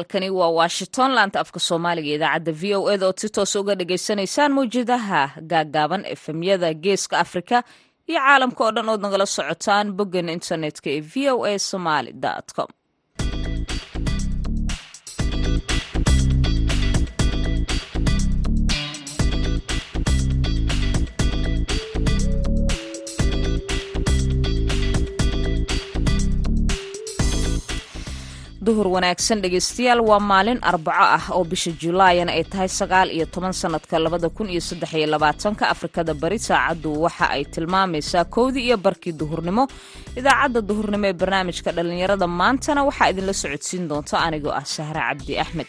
halkani waa washington. Laanta afka soomaaliga idaacadda v o eda ood si toos uga dhagaysanaysaan mawjadaha gaaggaaban efemyada geeska afrika iyo caalamka oo dhan ood nagala socotaan boggan internetka ee v o a somaly com duhur wanaagsan dhegeystayaal waa maalin arbaco ah oo bisha julaayana ay tahay sagaal iyo toban sanadka labada kun iyo saddex iyo labaatanka afrikada bari saacaddu waxa ay tilmaamaysaa kowdii iyo barkii duhurnimo. Idaacadda duhurnimo ee barnaamijka dhallinyarada maantana waxaa idinla socodsiin doonta anigoo ah sahre cabdi axmed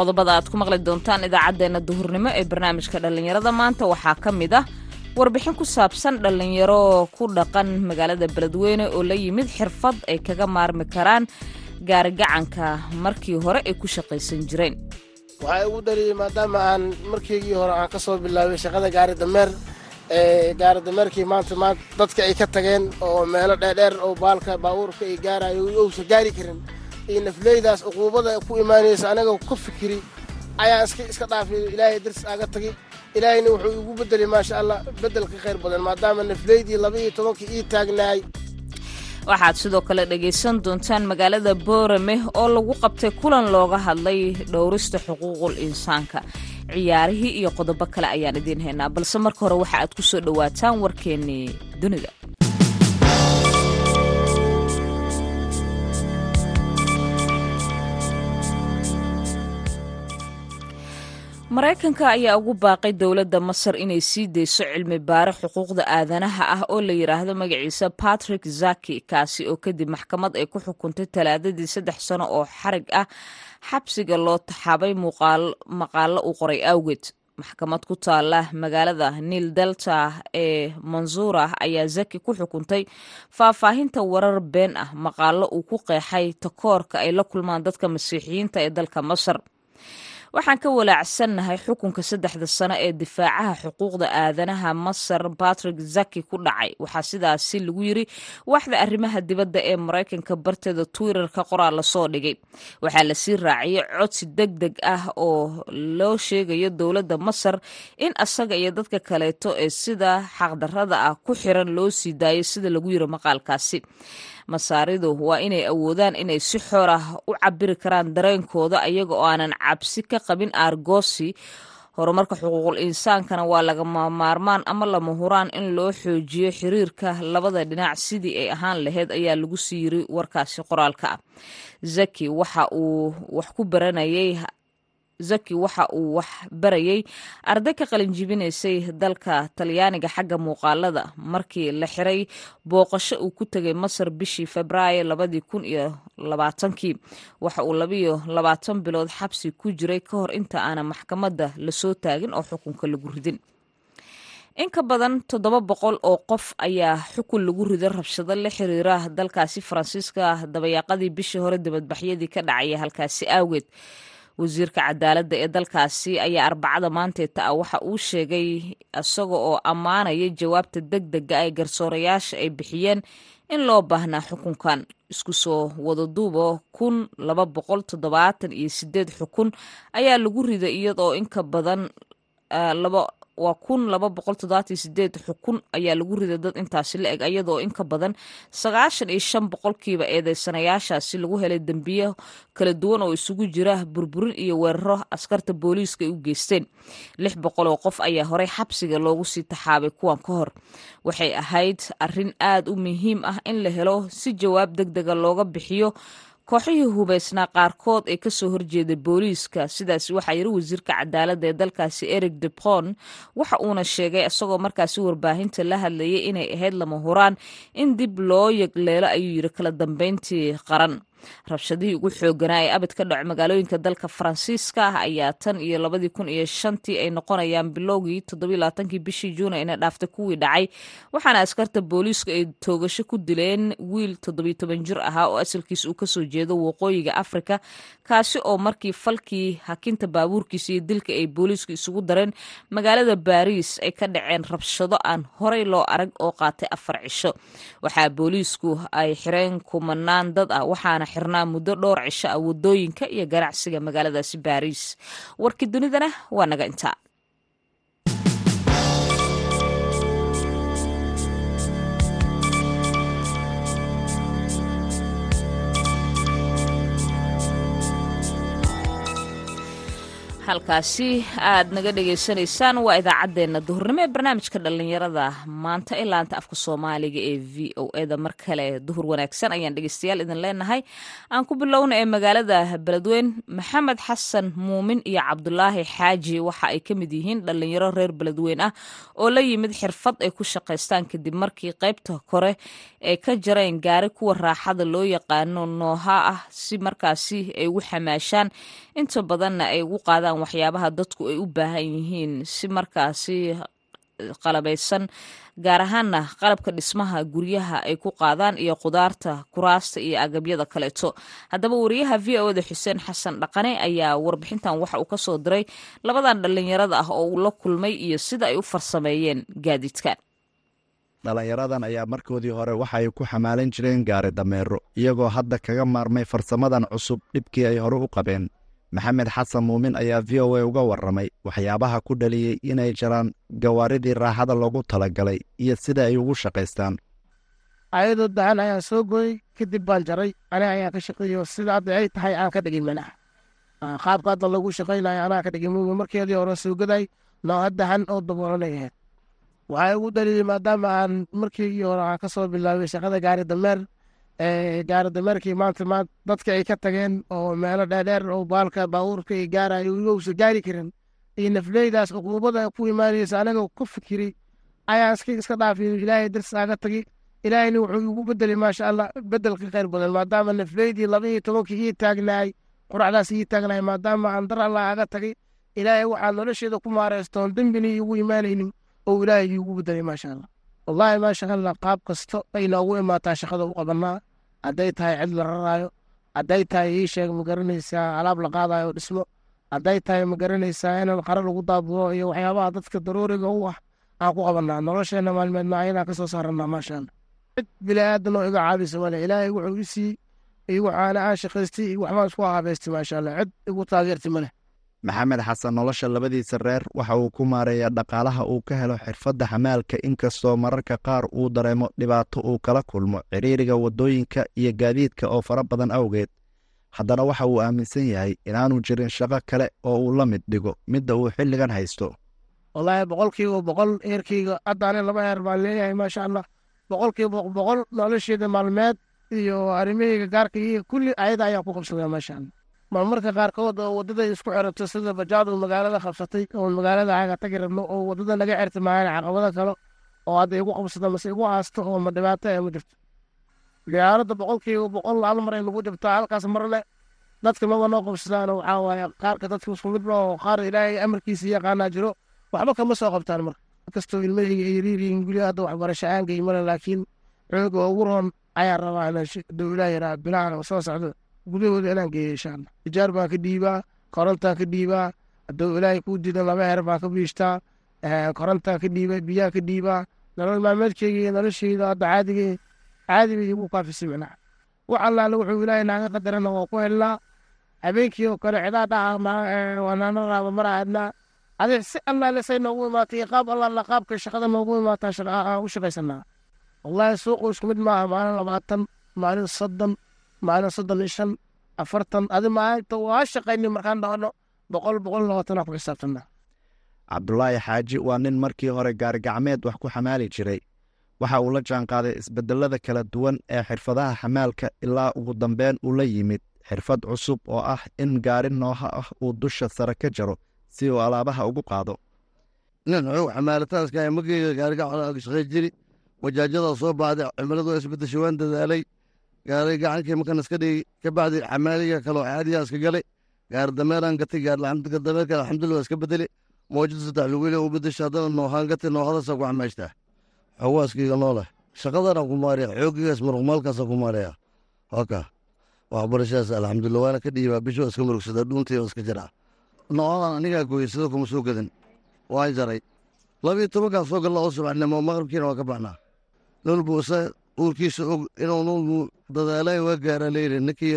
qodobada aad ku maqli doontaan idaacaddeenna duhurnimo ee barnaamijka dhallinyarada maanta. Waxaa ka mid ah warbixin ku saabsan dhallinyaro ku dhaqan magaalada beledweyne oo la yimid xirfad ay kaga maarmi karaan gaarigacanka markii hore ay ku shaqaysan jireen. Waxaa igu dhaliyey maadaama aan markeygii hore aan ka soo bilaabay shaqada gaari dameer gaari dameerkii maanta maanta dadka ay ka tageen oo meelo dheerdheer oo baalka baabuurka ay gaarayo ousa gaari karin iyo nafleydaas uquubada ku imaanaysa anaga ka fikiri ayaan iska dhaafay ilaahay daris aaga tagi ilaahayna wuxuu igu bedelay maasha allah bedel ka khayr badan maadaama nafleydii laba iyo tobankii ii taagnaay waxaad sidoo kale dhegaysan doontaan magaalada boorame oo lagu qabtay kulan looga hadlay dhowrista xuquuqul insaanka. Ciyaarihii iyo qodobo kale ayaan idiin haynaa balse marka hore waxa aad ku soo dhowaataan warkeennii dunida maraykanka ayaa ugu baaqay dowladda masar inay sii dayso cilmi baare xuquuqda aadanaha ah oo la yidhaahdo magaciisa patrick zaki kaasi oo kadib maxkamad ay ku xukuntay talaadadii saddex sano oo xarig ah xabsiga loo taxaabay maqaalo uu qoray awgeed. Maxkamad ku taala magaalada niil delta ee mansuura ayaa zaki ku xukuntay faahfaahinta warar been ah maqaalo uu ku qeexay takoorka ay la kulmaan dadka masiixiyiinta ee dalka masar waxaan ka walaacsannahay xukunka saddexda sano ee difaacaha xuquuqda aadanaha masar batrick zaki ku dhacay. Waxaa sidaasi lagu yiri waaxda arrimaha dibadda ee maraykanka barteeda twitterka qoraal la soo dhigay. Waxaa la sii raaciyey codsi deg deg ah oo loo sheegayo dowladda masar in asaga iyo dadka kaleeto ee sida xaqdarrada ah ku xiran loo sii daayo sida lagu yiri maqaalkaasi masaaridu waa inay awoodaan inay si xor ah u cabiri karaan dareenkooda ayaga oo aanan cabsi ka qabin aargoosi horumarka xuquuqul insaankana waa lagama maarmaan ama lama huraan in loo xoojiyo xiriirka labada dhinac sidii ay ahaan lahayd ayaa lagu sii yiri warkaasi qoraalka. Ah zaki waxa uu wax ku baranayay zaki waxa uu wax barayay. Arday ka qalinjibinaysay dalka talyaaniga xagga muuqaalada markii la xiray booqasho uu ku tegay masar bishii febraayo labadii kun iyo labaatankii. Waxa uu labiyo labaatan bilood xabsi ku jiray ka hor inta aanan maxkamadda la soo taagin oo xukunka lagu ridin. In ka badan toddoba boqol oo qof ayaa xukun lagu riday rabshado la xiriira dalkaasi faransiiska dabayaaqadii bishii hore dibadbaxyadii ka dhacaya halkaasi awgeed wasiirka cadaaladda ee dalkaasi ayaa arbacada maanteeta ah waxa uu sheegay isaga oo ammaanaya jawaabta deg dega ee garsoorayaasha ay bixiyeen in loo baahnaa xukunkan. Isku soo wadaduubo kun laba boqol toddobaatan iyo sideed xukun ayaa lagu riday iyadoo inka badan laba waa kun laba boqol toddobaatan sideed xukun ayaa lagu riday dad intaasi la eg iyadoo in ka badan sagaashan iyo shan boqolkiiba eedeysanayaashaasi lagu helay dembiyo kala duwan oo isugu jira burburin iyo weeraro askarta booliiska ay u geysteen. Lix boqol oo qof ayaa horey xabsiga loogu sii taxaabay kuwan ka hor. Waxay ahayd arrin aad u muhiim ah in la helo si jawaab deg dega looga bixiyo kooxihii hubaysnaa qaarkood ee ka soo horjeeday booliiska. Sidaas waxaa yiri wasiirka cadaaladda ee dalkaasi eric depon waxa uuna sheegay isagoo markaasi warbaahinta la hadlayay inay ahayd lama huraan. In dib loo yegleelo ayuu yiri kala dambeyntii qaran rabshadihii ugu xooganaa ee abid ka dhaco magaalooyinka dalka faransiiska ayaa tan iyo labadii kun iyo shantii ay noqonayaan bilowgii toddobiylabaatankii bishii juuna ina dhaaftay kuwii dhacay waxaana askarta booliisku ay toogasho ku dileen wiil toddobiyo toban jir ahaa oo asalkiis uu ka soo jeedo waqooyiga afrika kaasi oo markii falkii hakinta baabuurkiisa iyo dilka ay booliisku isugu dareen magaalada baariis ay ka dhaceen rabshado aan horey loo arag oo qaatay afar cisho. Waxaa booliisku ay xireen kumanaan dad ah waxaana xirnaa muddo dhowr cisho ah waddooyinka iyo ganacsiga magaaladaasi baariis warkii dunidana waa naga intaa halkaasi aad naga dhagaysanaysaan waa idaacaddeenna duhurnimo ee barnaamijka dhallinyarada. Maanta ee laanta afka soomaaliga ee v o eda mar kale duhur wanaagsan ayaan dhegeystayaal idin leenahay. Aan ku bilowna ee magaalada beledweyn maxamed xasan muumin iyo cabdulaahi xaaji waxa ay ka mid yihiin dhallinyaro reer beledweyn ah oo la yimid xirfad ay ku shaqaystaan kadib markii qaybta kore ay ka jareen gaari kuwa raaxada loo yaqaano nooha ah si markaasi ay ugu xamaashaan. Inta badanna ay ugu qaadaan waxyaabaha dadku ay u baahan yihiin si markaasi qalabaysan gaar ahaana qalabka dhismaha guryaha ay ku qaadaan iyo khudaarta kuraasta iyo agabyada kaleeto. Haddaba wariyaha v o da xuseen xasan dhaqane ayaa warbixintan waxa uu ka soo diray labadan dhallinyarada ah oo uu la kulmay iyo sida ay u farsameeyeen gaadiidkan dhallinyaradan ayaa markoodii hore waxa ay ku xamaalan jireen gaari dameero iyagoo hadda kaga maarmay farsamadan cusub dhibkii ay hore u qabeen maxamed xasan muumin ayaa v o a uga warramay waxyaabaha ku dhaliyey inay jaraan gawaaridii raaxada loogu talagalay iyo sida ay ugu shaqaystaan. Ayadoo dahan ayaan soo gooyey kadib baan jaray. Ani ayaan ka shaqeeyo sida hadda ay tahay aan ka dhigin manaha. Qaabka hadda lagu shaqaynayo anaa ka dhigin muga markeedii hore soogaday nooha dahan oo daboolanay ahayd. Waxaa ugu dhaliyey maadaama aan markeygii hore aan ka soo bilaabay shaqada gaari dameer gaari dameerkii maanta ma dadka ay ka tageen oo meelo dheerdheer oo baalka baabuurka ay gaarayo igousa gaari karin iyo nafleydaas cuquubada ku imaanaysa anaga ku fikiri ayaan iska iska dhaafay ilaahay darsi aga tagi. Ilaahayna wuxuu igu bedelay maasha allah bedelka khayr badan maadaama nafleydii laba iyo ii taagnaay quracdaas ii taagnaay maadaama aan dar allah aga tagay ilaahay waxaa nolosheeda ku maareystoon dembina iigu imaanaynin oo ilaahay iigu bedelay maasha allah wallaahi maasha allah qaab kasto ay noogu imaataa shaqada u qabanaa hadday tahay cid la raraayo hadday tahay ii sheeg ma garanaysaa alaab la qaadayo dhismo. Hadday tahay ma garanaysaa inaan qara lagu daabulo iyo waxyaabaha dadka daruuriga u ah aan ku qabanaa nolosheena maalmeedna ayadaan ka soo saaranaa maasha allah cid bini aadan oo iga caabisa male ilaahay wuxuu i sii iyo waxaana aan shaqaystay iyo waxbaan isku habeystay maasha allah cid igu taageertay male maxamed xasan nolosha labadiisa reer waxa uu ku maareeyaa dhaqaalaha uu ka helo xirfadda xamaalka inkastoo mararka qaar uu dareemo dhibaato uu kala kulmo ciriiriga waddooyinka iyo gaadiidka oo fara badan awgeed. Haddana waxa uu aaminsan yahay inaanu jirin shaqo kale oo uu la mid dhigo midda uu xilligan haysto. Wallaahi boqolkiiba boqol eerkeyga hadda ani laba heer baan leeyahay maasha allah. Boqolkiiba boqol nolosheeda maalmeed iyo arrimaheyga gaarka iyo kulli ayada ayaan ku qabsadaa maasha allah marmarka qaarkood oo waddada isku xirato sida bajaadu magaalada qabsatay oo magaalada aga tagi rabno oo waddada naga xirta maayan caqabada kale oo hadda igu qabsata mase igu aasto oo ma dhibaato ee ma jirto. Diyaaradda boqolkiiba boqol hal mar ay nagu dhibtaa halkaas marle dadka maba noo qabsadaan waxaa qaarka dadka isku mid oo qaar ilaahay amarkiisa yaqaanaa jiro waxba kama soo qabtaan marka. Inkastoo ilmahayga ay riiriyin guli hadda waxbarasho aan geymale laakiin xooga ugu roon ayaa rabaa inaan dow ilaah yaraa bilahan soo socdo gudahooda inaan geeyo insha allah ijaar baan ka dhiibaa korontaan ka dhiibaa hadduu ilaahay kuu diidan laba heer baan ka biishtaa korontaan ka dhiibaa biyaan ka dhiibaa nolol maalmeedkeyga iyo nolosheyda hadda caadige caadiga igu kaafisay micnaha wax allaale wuxuu ilaahay naaga qadarana waa ku helnaa habeenkii oo kale cidaa dhaca wanaana raaba mar aadnaa adi si allaale say noogu imaatay qaab allaala qaabka shaqada noogu imaataa u shaqaysanaa wallaahi suuqu isku mid maaha maalin labaatan maalin soddon maalin soddon iyo shan afartan adi maalinta waa shaqayni markaan dhahno boqol boqol labaatanaa ku xisaabtanaa cabdulaahi xaaji waa nin markii hore gaarigacmeed wax ku xamaali jiray. Waxa uu la jaanqaaday isbedelada kala duwan ee xirfadaha xamaalka ilaa ugu dambeyn uu la yimid. Xirfad cusub oo ah in gaari nooha ah uu dusha sare ka jaro si uu alaabaha ugu qaado. Nin xoog xamaalitaanska mageyga gaarigaca shaqey jiri wajaajada soo baxday cimiladu isbedesha waan dadaalay gaari gacankii markan iska dhigi kabacdi xamaaliga kaloo caadiya iska galay. Gaari dameeraan gatay gaari dameerka alxamdulillah iska bedeli moojada saddex lugile u bedesha haddana noohaan gatay noohadaasa ku xamaashtaa xawaaskiiga nooleh shaqadana ku maaraya xoogigaas muruqmaalkaasa ku maaraya haka waxbarashadaas alxamdulillah waana ka dhiibaa bishoo iska murugsadaa dhuuntii oo iska jaraa noocadan anigaa gooyey sida kuma soo gadan waan jaray. Labiyo tobankaa soo oo subaxnimo maqribkiina waa ka baxnaa. Nolbuusa uurkiisa og inuu nolbu dadaalay waa gaaraa leeyiri ninkii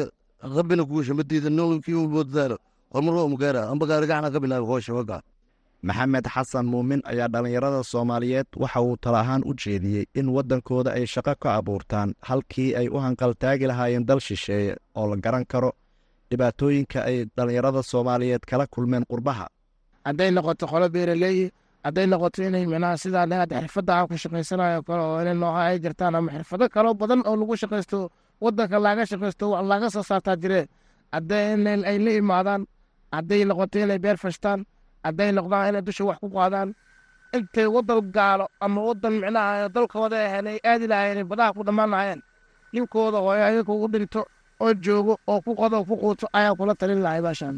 rabbina kuusha ma diida nolkii ulboo dadaalo hormar waa umugaara amba gaari ka bilaabay hoosha wagaa maxamed xasan muumin ayaa dhallinyarada soomaaliyeed waxa uu tala ahaan u jeediyey in waddankooda ay shaqo ka abuurtaan halkii ay u hanqaltaagi lahaayeen dal shisheeye oo la garan karo. Dhibaatooyinka ay dhallinyarada soomaaliyeed kala kulmeen qurbaha. Hadday noqoto qolo beeraleeyi hadday noqoto inay micnaha sidaa dhahaad xirfadda aan ku shaqaysanayo kale oo inay nooca ay jirtaan ama xirfado kaloo badan oo lagu shaqaysto waddanka laaga shaqaysto laga soo saartaa jiree hadday ay la imaadaan hadday noqoto inay beer fashtaan hadday noqdaan inay dusha wax ku qaadaan. Intay waddan gaalo ama waddan micnaha dalkooda ahayn ay aadi lahayen badaha ku dhammaan lahayeen ninkooda oo ayaga ugu dhinto oo joogo oo ku qodo ku quuto ayaa kula talin lahay baashaan.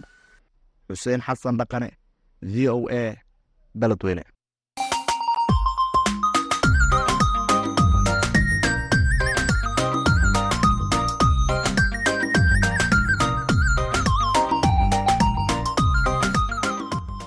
Xuseen xasan dhaqane v o a beledweyne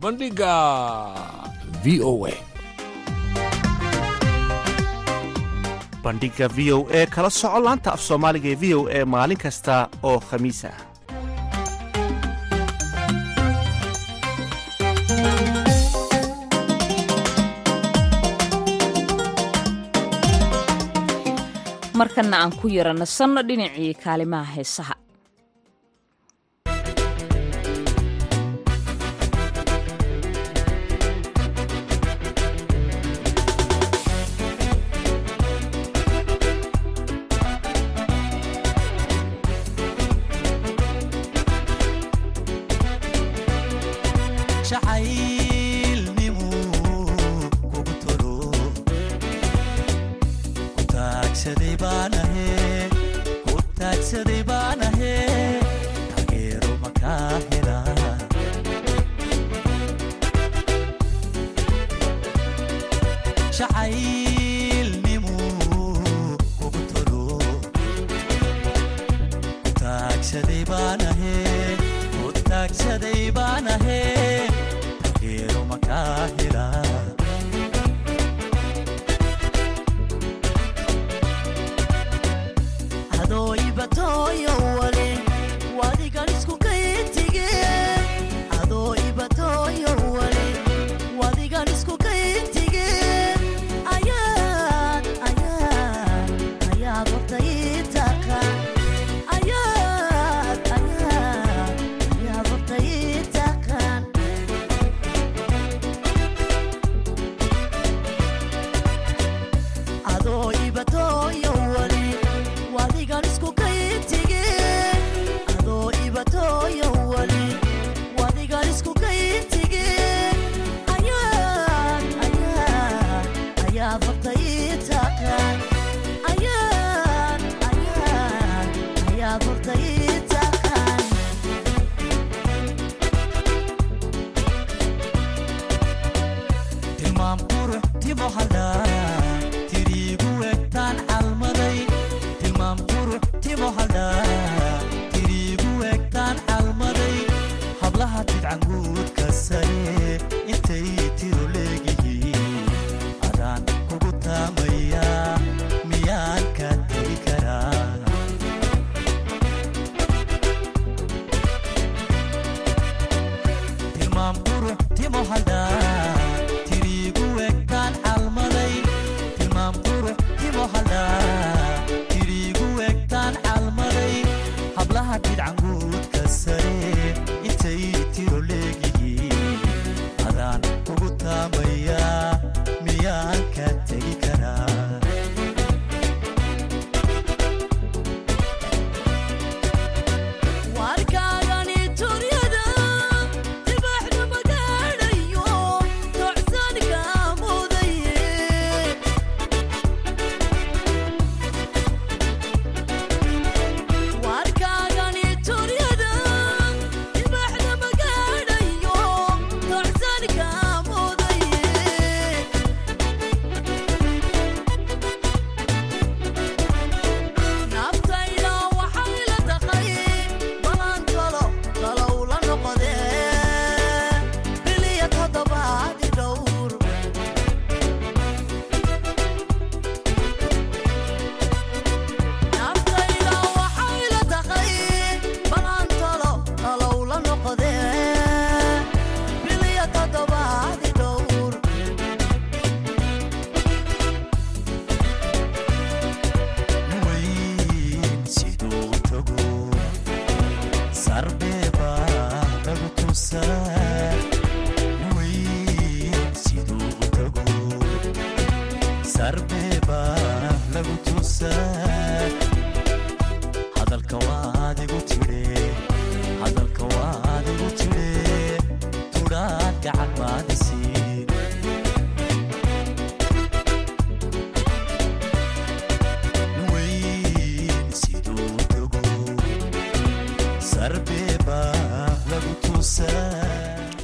bandhigga v o a. Bandhigga v o e kala soco laanta af soomaaliga ee v o e maalin kasta oo khamiis ah. Markana aan ku yara nasanno dhinacii kaalimaha heesaha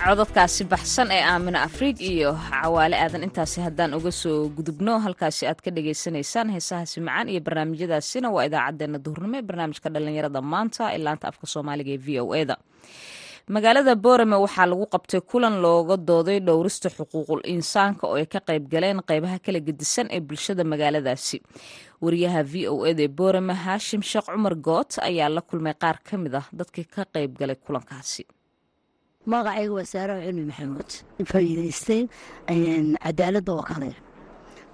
cododkaasi baxsan ee aamina afriig iyo cawaale aadan intaasi haddaan uga soo gudubno halkaasi aad ka dhagaysanaysaan heesahaasi macaan iyo barnaamijyadaasina waa idaacadeena duhurnimo ee barnaamijka dhallinyarada maanta ee laanta afka soomaaliga ee v o eda magaalada boorame waxaa lagu qabtay kulan looga dooday dhowrista xuquuqul insaanka oo ay ka qayb galeen qeybaha kala gedisan ee bulshada magaaladaasi. Wariyaha v o eda ee boorame haashim sheekh cumar goot ayaa la kulmay qaar ka mid ah dadkii ka qayb galay kulankaasi magacayga waa saaraha cilmi maxamuud. Faa'iidaystay cadaaladda oo kale.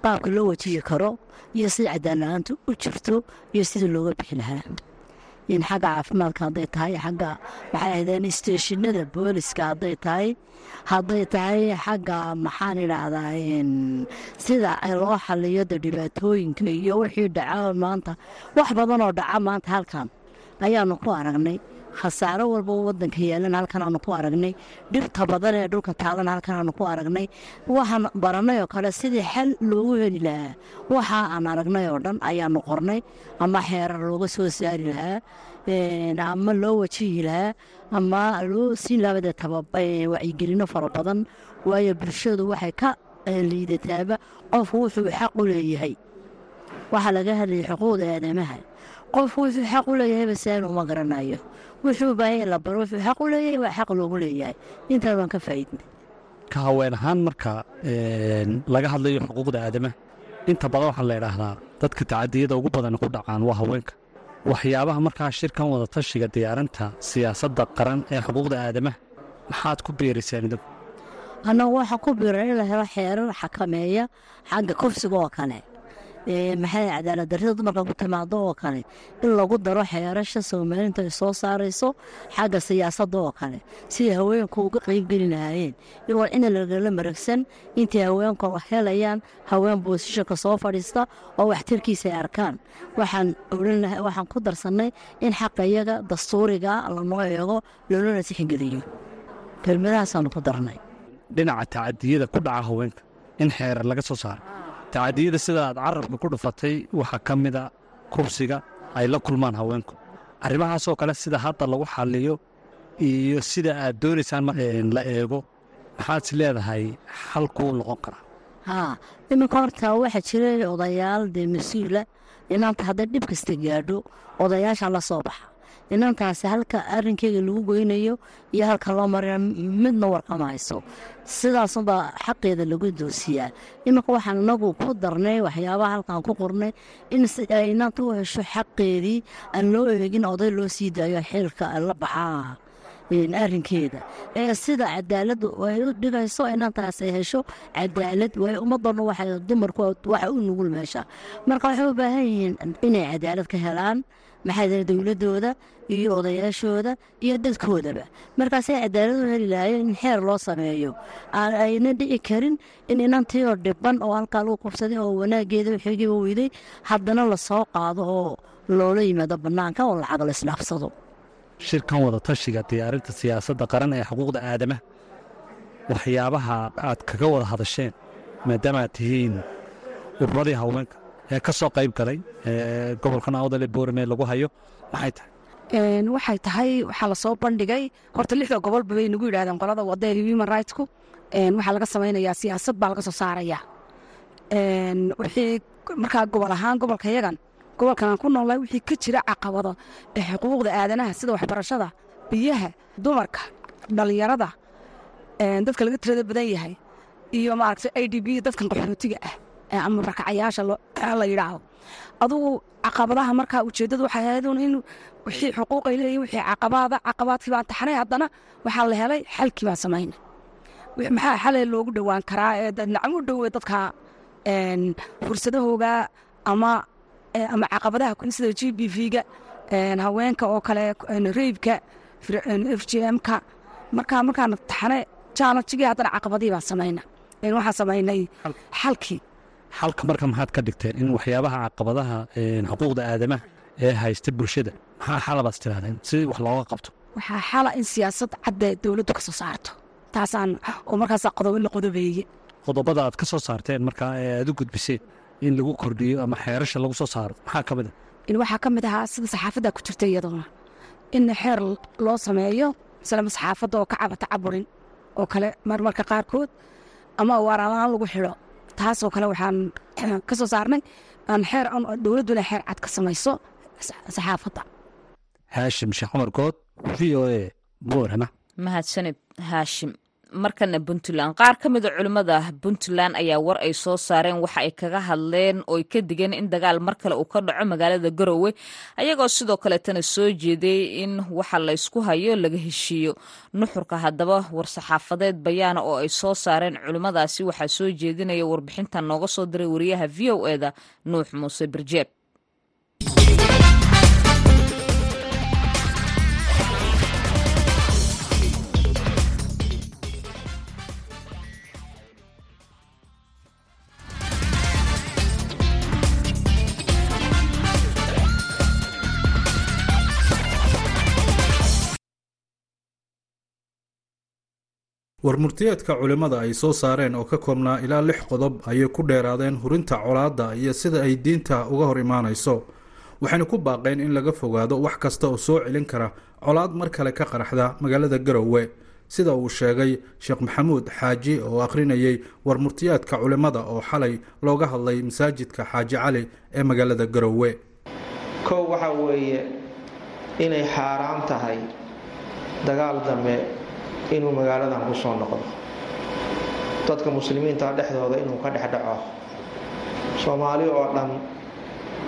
Qaabka loo wajihi karo iyo sida cadaalad-aanta u jirto iyo sidii looga bixi lahaa. In xagga caafimaadka hadday tahay xagga maxay isteeshinada booliska hadday tahay hadday tahay xagga maxaan idhaahdaa sida loo xaliyo de dhibaatooyinka iyo wixii dhaca maanta. Wax badan oo dhaca maanta halkan ayaanu ku aragnay khasaaro walba wadanka yaalan halkan aanu ku aragnay. Dhibta badan ee dhulka taalan halkan ku aragnay. Waxaan baranay oo kale sidii xal loogu heli lahaa. Waxa aan aragnay oo dhan ayaanu qornay ama xeerar looga soo saari lahaa ama loo wajihi lahaa ama loo siin laabada wacyigelino fara badan. Waayo bulshadu waxay ka liidataaba qofku wuxuu xaq u leeyahay. Waxaa laga hadlayay xuquuqda aadamaha. Qofku wuxuu xaq u leeyahay basaan uma garanayo wuxuu baahanya la baro wuxuu xaq u leeyahay waa xaq loogu leeyahay. Intaan waan ka faa'iidnay. Ka haween ahaan marka laga hadlayo xuquuqda aadamaha inta badan waxaa la idhaahdaa dadka tacadiyada ugu badan ku dhacaan waa haweenka. Waxyaabaha markaa shirkan wada tashiga diyaarinta siyaasadda qaran ee xuquuqda aadamaha maxaad ku biiraysaan idinku annagu waxaa ku biiran in la helo xeerar xakameeya xagga kufsiga oo kale maxay cadaalad darrida dumarka ku timaado oo kale? In lagu daro xeerasha soomaalinta ay soo saarayso xagga siyaasadda oo kale. Siday haweenku uga qeybgeli lahaayeen. Iwal ina lagala maragsan intay haweenku helayaan haween boosishanka soo fadhiista oo waxtarkiisa ay arkaan. Waxaan waxaan ku darsannay in xaqa iyaga dastuuriga lanoo eego loolana tixgeliyo kelmadahaasaanu ku darnay. Dhinaca tacadiyada ku dhaca haweenka in xeerar laga soo saaro tacadiyada sida aad carabka ku dhufatay waxaa ka mida kubsiga ay la kulmaan haweenku. Arrimahaasoo kale sida hadda lagu xaliyo iyo sida aad doonaysaan la eego. Maxaad is leedahay xalkuu noqon karaa haa iminka horta waxaa jira odayaal dee mas'uula inaanta hadday dhib kasta gaadho odayaasha la soo baxa inantaasi halka arinkeyga lagu goynayo iyo halka loo marina midna warkama hayso. Sidaasunbaa xaqeeda lagu doosiyaa. Iminka waxaan inagu ku darnay waxyaabaha halkaan ku qornay in inanta u hesho xaqeedii aan loo eegin oday loo sii daayo xilka la baxaa arinkeeda ee sida cadaaladu ay u dhigayso inantaas ay hesho cadaalad way ummadana waxay dumarku waxa u nugul meesha. Marka waxay u baahan yihiin inay cadaalad ka helaan maxaa jira dowladooda iyo odayaashooda iyo dadkoodaba markaasay cadaalad u heli lahaayeen in xeer loo sameeyo ayna dhici karin in inantii oo dhiban oo halkaa lagu qabsaday oo wanaageeda waxoogiiba weyday haddana la soo qaado oo loola yimaado bannaanka oo lacag la isdhaafsado shirkan wada tashiga diyaarinta siyaasadda qaran ee xuquuqda aadamaha waxyaabaha aad kaga wada hadasheen maadaama aad tihiin urmadii haweenka ee ka soo qayb galay gobolkan awdale boorame lagu hayo. Maxay tahay? Waxay tahay waxaa la soo bandhigay. Horta lixda gobolba bay nagu yidhahdeen qolada wada human rightsku. Een, waxaa laga samaynayaa siyaasad baa laga soo saaraya wixii markaa gobol ahaan gobolka yagan gobolkan ku noolnahay wixii ka jira caqabado xuquuqda aadanaha sida waxbarashada biyaha dumarka dhalinyarada dadka laga tirada badan yahay iyo maaragtay i d b dadkan qaxootiga ah ama rakacayaasha lo- la yidhaahdo adugu caqabadaha markaa ujeeddadu waxay ahayd un in wixii xuquuq ay leeyihiin wixii caqabaada caqabaadkii baan taxnay haddana waxaa la helay xalkii baan samayna maxaa xale loogu dhowaan karaa ee u dhowe dadka fursadahooga ama ama caqabadaha kun sida g b v-ga haweenka oo kale reybka f g m-ka markaa markaan taxne jaalajigii haddana caqabadii baan samayna waxaan samaynay xalkii xalka marka maxaad ka dhigteen in waxyaabaha caqabadaha xuquuqda aadamaha ee haysta bulshada maxaa xalabaas tirahdeen si wax looga qabto? Waxaa xala in siyaasad cadda dowladdu ka soo saarto. Taasaan oo markaas qodobo la qodobeeye qodobada aad ka soo saarteen markaa ee aad u gudbiseen in lagu kordhiyo ama xeerasha lagu soo saaro maxaa ka mid a in waxaa ka mid ahaa sida saxaafadda ku jirta iyadoona in xeer loo sameeyo islama saxaafadda oo ka cabata caburin oo kale marmarka qaarkood ama waaraalaan lagu xidho taasoo kale waxaan ka soo saarnay aan xeer dowladduna xeer cad ka samayso saxaafadda. Haashim sheekh cumar good v o a boorama mahadsanid haashim markana puntland. Qaar ka mida culimmada puntland ayaa war ay soo saareen waxa ay kaga hadleen oo ay ka digeen in dagaal mar kale uu ka dhaco magaalada garowe ayagoo sidoo kaleetana soo jeeday in waxa laysku hayo laga heshiiyo. Nuxurka haddaba war-saxaafadeed bayaana oo ay soo saareen culimmadaasi waxaa soo jeedinaya warbixintan nooga soo diray wariyaha v o eda nuux muuse birjeeb warmurtiyeedka culimmada ay soo saareen oo ka koobnaa ilaa lix qodob ayay ku dheeraadeen hurinta colaadda iyo sida ay diinta uga hor imaanayso. Waxayna ku baaqeen in laga fogaado wax kasta oo soo celin kara colaad mar kale ka qaraxda magaalada garowe. Sida uu sheegay sheekh maxamuud xaaji oo akhrinayay warmurtiyaadka culimmada oo xalay looga hadlay masaajidka xaaji cali ee magaalada garowe. Kow waxaa weeye inay xaaraan tahay dagaal dambe inuu magaaladan ku soo noqdo. Dadka muslimiinta dhexdooda inuu ka dhex dhaco. Soomaali oo dhan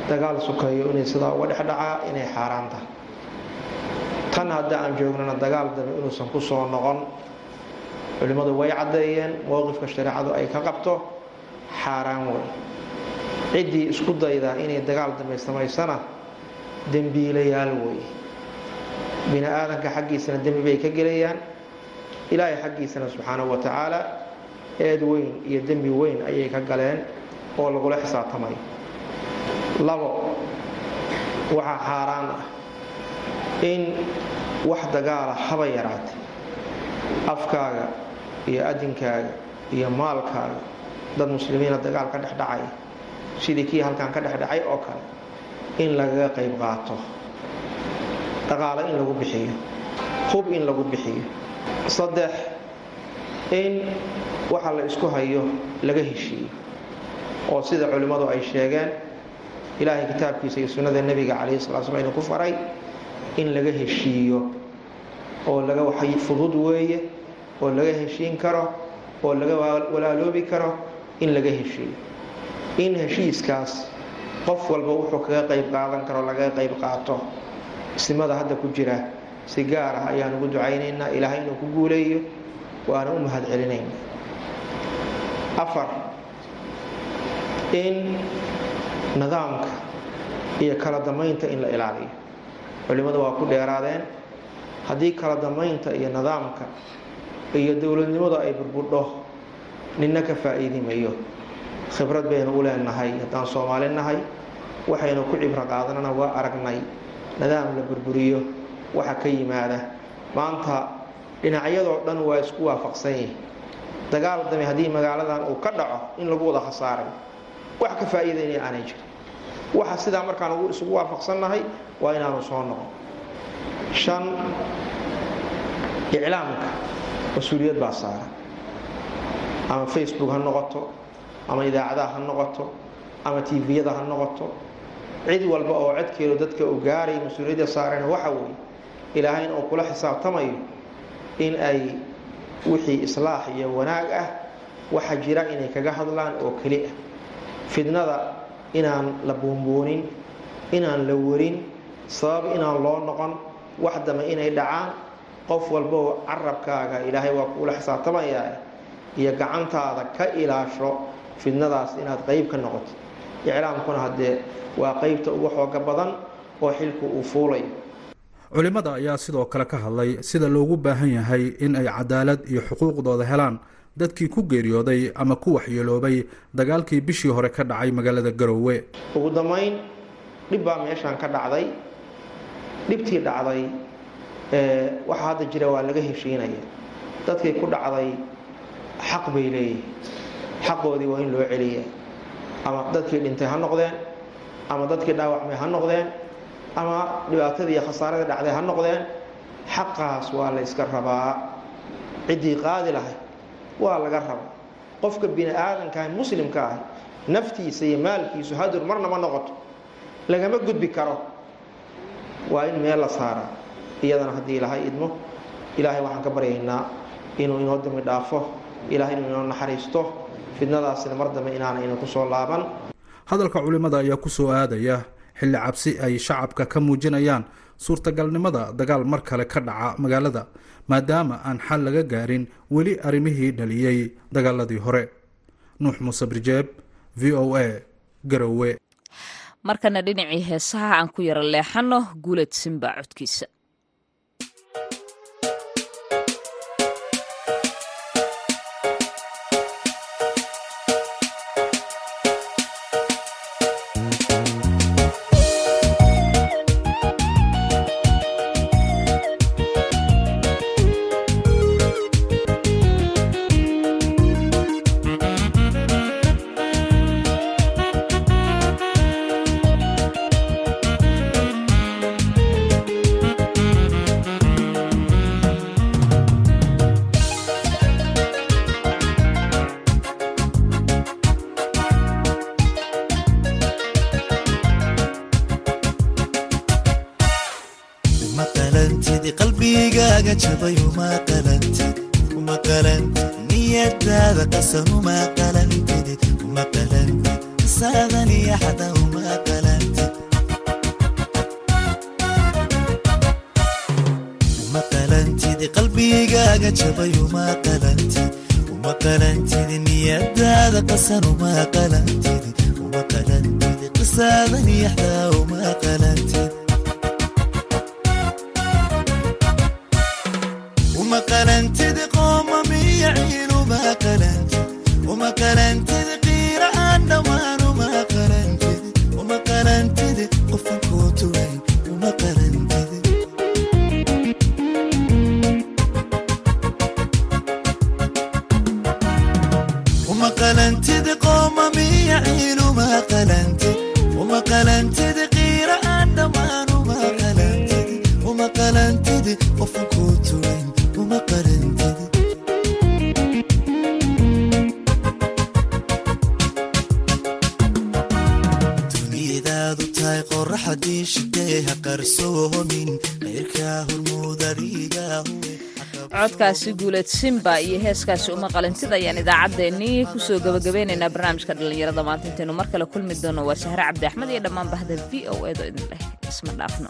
dagaal sukayo inay sidaa uga dhex dhacaa inay xaaraan tahay tan hadda aan joognana dagaal dambe inuusan ku soo noqon. Culimmadu way caddeeyeen mowqifka shareecadu ay ka qabto xaaraan wey ciddii isku dayda inay dagaal dambe samaysana dembiilayaal wey bini aadanka xaggiisana dembi bay ka gelayaan ilaahay xaggiisana subxaanahu wa tacaala eed weyn iyo dembi weyn ayay ka galeen oo lagula xisaabtamayo labo waxaa xaaraan ah in wax dagaala haba yaraatay. Afkaaga iyo adinkaaga iyo maalkaaga dad muslimiina dagaal ka dhexdhacaya sidii kii halkan ka dhexdhacay oo kale in lagaga qayb qaato. Dhaqaale in lagu bixiyo hub in lagu bixiyo saddex in waxa la isku hayo laga heshiiyo. Oo sida culimmadu ay sheegeen ilaahay kitaabkiisa iyo sunnada nebiga calayhi sala slam inuu ku faray in laga heshiiyo. Oo laga waxay fudud weeye oo laga heshiin karo oo laga walaaloobi karo in laga heshiiyo. In heshiiskaas qof walba wuxuu kaga qayb qaadan karo lagaga qayb qaato. Isnimada hadda ku jira si gaar ah ayaan ugu ducaynaynaa ilaahay inuu ku guuleeyo waana u mahad celinaynaa afar in nidaamka iyo kala damaynta in la ilaaliyo. Culimmadu waa ku dheeraadeen haddii kala dambaynta iyo nidaamka iyo dowladnimadu ay burbudho ninna ka faa'iidi mayo khibrad baynu u leenahay haddaan soomaali nahay waxaynu ku cibro qaadanana waa aragnay. Nidaam la burburiyo waxa ka yimaada. Maanta dhinacyadoo dhan waa isku waafaqsan yihiin dagaal dame haddii magaaladan uu ka dhaco in lagu wada khasaaray wax ka faa'iidaynaya aanay jirin. Waxa sidaa markaan isugu waafaqsannahay waa inaanu soo noqon. Shan iclaamka mas'uuliyad baa saaran ama facebook ha noqoto ama idaacadaha ha noqoto ama tviyada ha noqoto. Cid walba oo codkeedu dadka uu gaaray mas'uuliyadda saarana waxa weeye ilaahayna uu kula xisaabtamayo in ay wixii islaax iyo wanaag ah waxa jira inay kaga hadlaan oo keli ah. Fidnada inaan la buunbuunin inaan la warin sabab inaan loo noqon wax dame inay dhacaan qof walboo carabkaaga ilaahay waa kuula xisaabtamayaa iyo gacantaada ka ilaasho fidnadaas inaad qeyb ka noqoto. Iclaamkuna haddee waa qeybta ugu xooga badan oo xilku uu fuulayo culimmada ayaa sidoo kale ka hadlay sida loogu baahan yahay in ay cadaalad iyo xuquuqdooda helaan dadkii ku geeriyooday ama ku waxyeeloobay dagaalkii bishii hore ka dhacay magaalada garoowe. Ugu dambayn dhib baa meeshaan ka dhacday. Dhibtii dhacday waxa hadda jira waa laga heshiinaya. Dadkii ku dhacday xaq bay leeyihiin xaqoodii waa in loo celiya ama dadkii dhintay ha noqdeen ama dadkii dhaawacmay ha noqdeen ama dhibaatadii iyo khasaaradii dhacday ha noqdeen xaqaas waa la yska rabaa. Ciddii qaadi lahay waa laga rabaa. Qofka bini aadankaah muslimka ah naftiisa iyo maalkiisu hadur marna ma noqoto lagama gudbi karo. Waa in meel la saaraa. Iyadana haddii ilahay idmo ilaahay waxaan ka baryaynaa inuu inoo dambi dhaafo ilahay inuu inoo naxariisto fidnadaasina mar dambe inaana ina ku soo laaban. Hadalka culimmada ayaa ku soo aadaya xilli cabsi ay shacabka ka muujinayaan suurtagalnimada dagaal mar kale ka dhaca magaalada maadaama aan xal laga gaarin weli arrimihii dhaliyey dagaaladii hore. Nuux muuse birjeeb v o a garowe. Markana dhinacii heesaha aan ku yaro leexano guulad simba codkiisa qalbigaaga jabay uma qalantid uma qalantid niyadaada qasan uma qalantid uma qalantid qisaadan iyo xada uma qalantid uma qalantid qalbigaaga jabay uma qalantid uma qalantid niyadaada qasan uma qalantid uma qalantid qisaadan iyo xada uma qalantid Bakaran codkaasi guuleed simba iyo heeskaasi uma qalintid ayaan idaacaddeenii ku soo gabagabeynaynaa barnaamijka dhallinyarada maanta. Intaynu mar kale kulmi doono waa sahre cabdi axmed iyo dhammaan bahda v o edo idin leh isma dhaafno